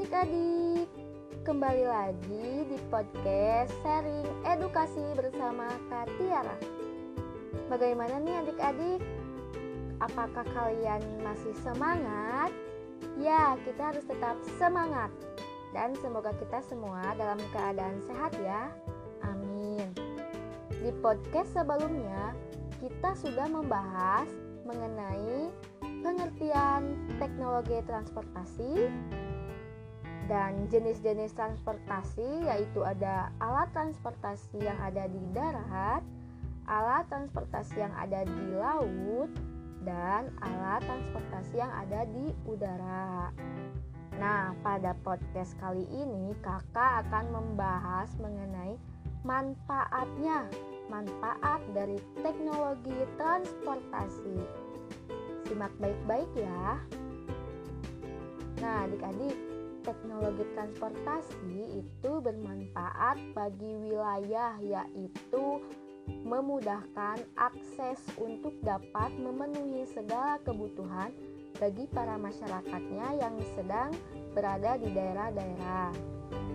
adik-adik. Kembali lagi di podcast sharing edukasi bersama Katiara. Bagaimana nih adik-adik? Apakah kalian masih semangat? Ya, kita harus tetap semangat. Dan semoga kita semua dalam keadaan sehat ya. Amin. Di podcast sebelumnya kita sudah membahas mengenai pengertian teknologi transportasi dan jenis-jenis transportasi yaitu ada alat transportasi yang ada di darat, alat transportasi yang ada di laut, dan alat transportasi yang ada di udara. Nah, pada podcast kali ini Kakak akan membahas mengenai manfaatnya, manfaat dari teknologi transportasi. Simak baik-baik ya. Nah, adik-adik, teknologi transportasi itu bermanfaat bagi wilayah yaitu memudahkan akses untuk dapat memenuhi segala kebutuhan bagi para masyarakatnya yang sedang berada di daerah-daerah.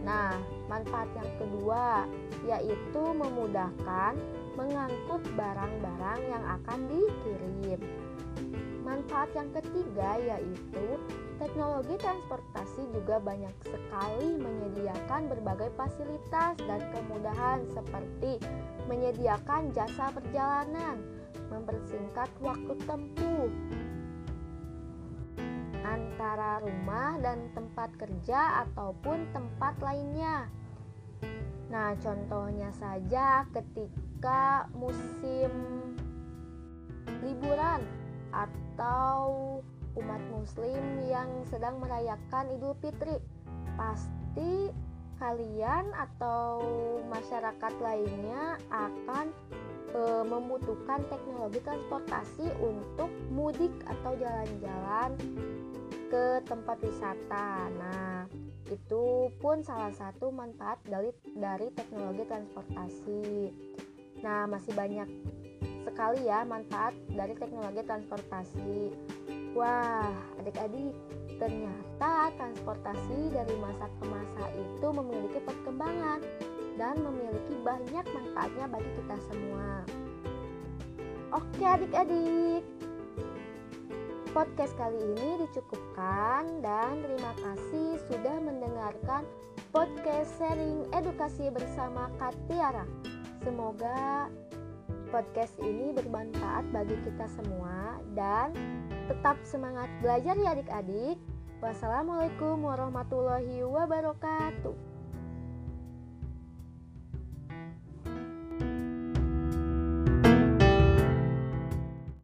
Nah, manfaat yang kedua yaitu memudahkan mengangkut barang-barang yang akan dikirim. Manfaat yang ketiga yaitu teknologi transportasi juga banyak sekali menyediakan berbagai fasilitas dan kemudahan seperti menyediakan jasa perjalanan, mempersingkat waktu tempuh antara rumah dan tempat kerja ataupun tempat lainnya. Nah, contohnya saja ketika musim liburan atau umat muslim yang sedang merayakan Idul Fitri. Pasti kalian atau masyarakat lainnya akan e, membutuhkan teknologi transportasi untuk mudik atau jalan-jalan ke tempat wisata. Nah, itu pun salah satu manfaat dari dari teknologi transportasi. Nah, masih banyak sekali ya manfaat dari teknologi transportasi. Wah, adik-adik, ternyata transportasi dari masa ke masa itu memiliki perkembangan dan memiliki banyak manfaatnya bagi kita semua. Oke, adik-adik. Podcast kali ini dicukupkan dan terima kasih sudah mendengarkan podcast sharing edukasi bersama Katiara. Semoga podcast ini bermanfaat bagi kita semua dan tetap semangat belajar ya adik-adik. Wassalamualaikum warahmatullahi wabarakatuh.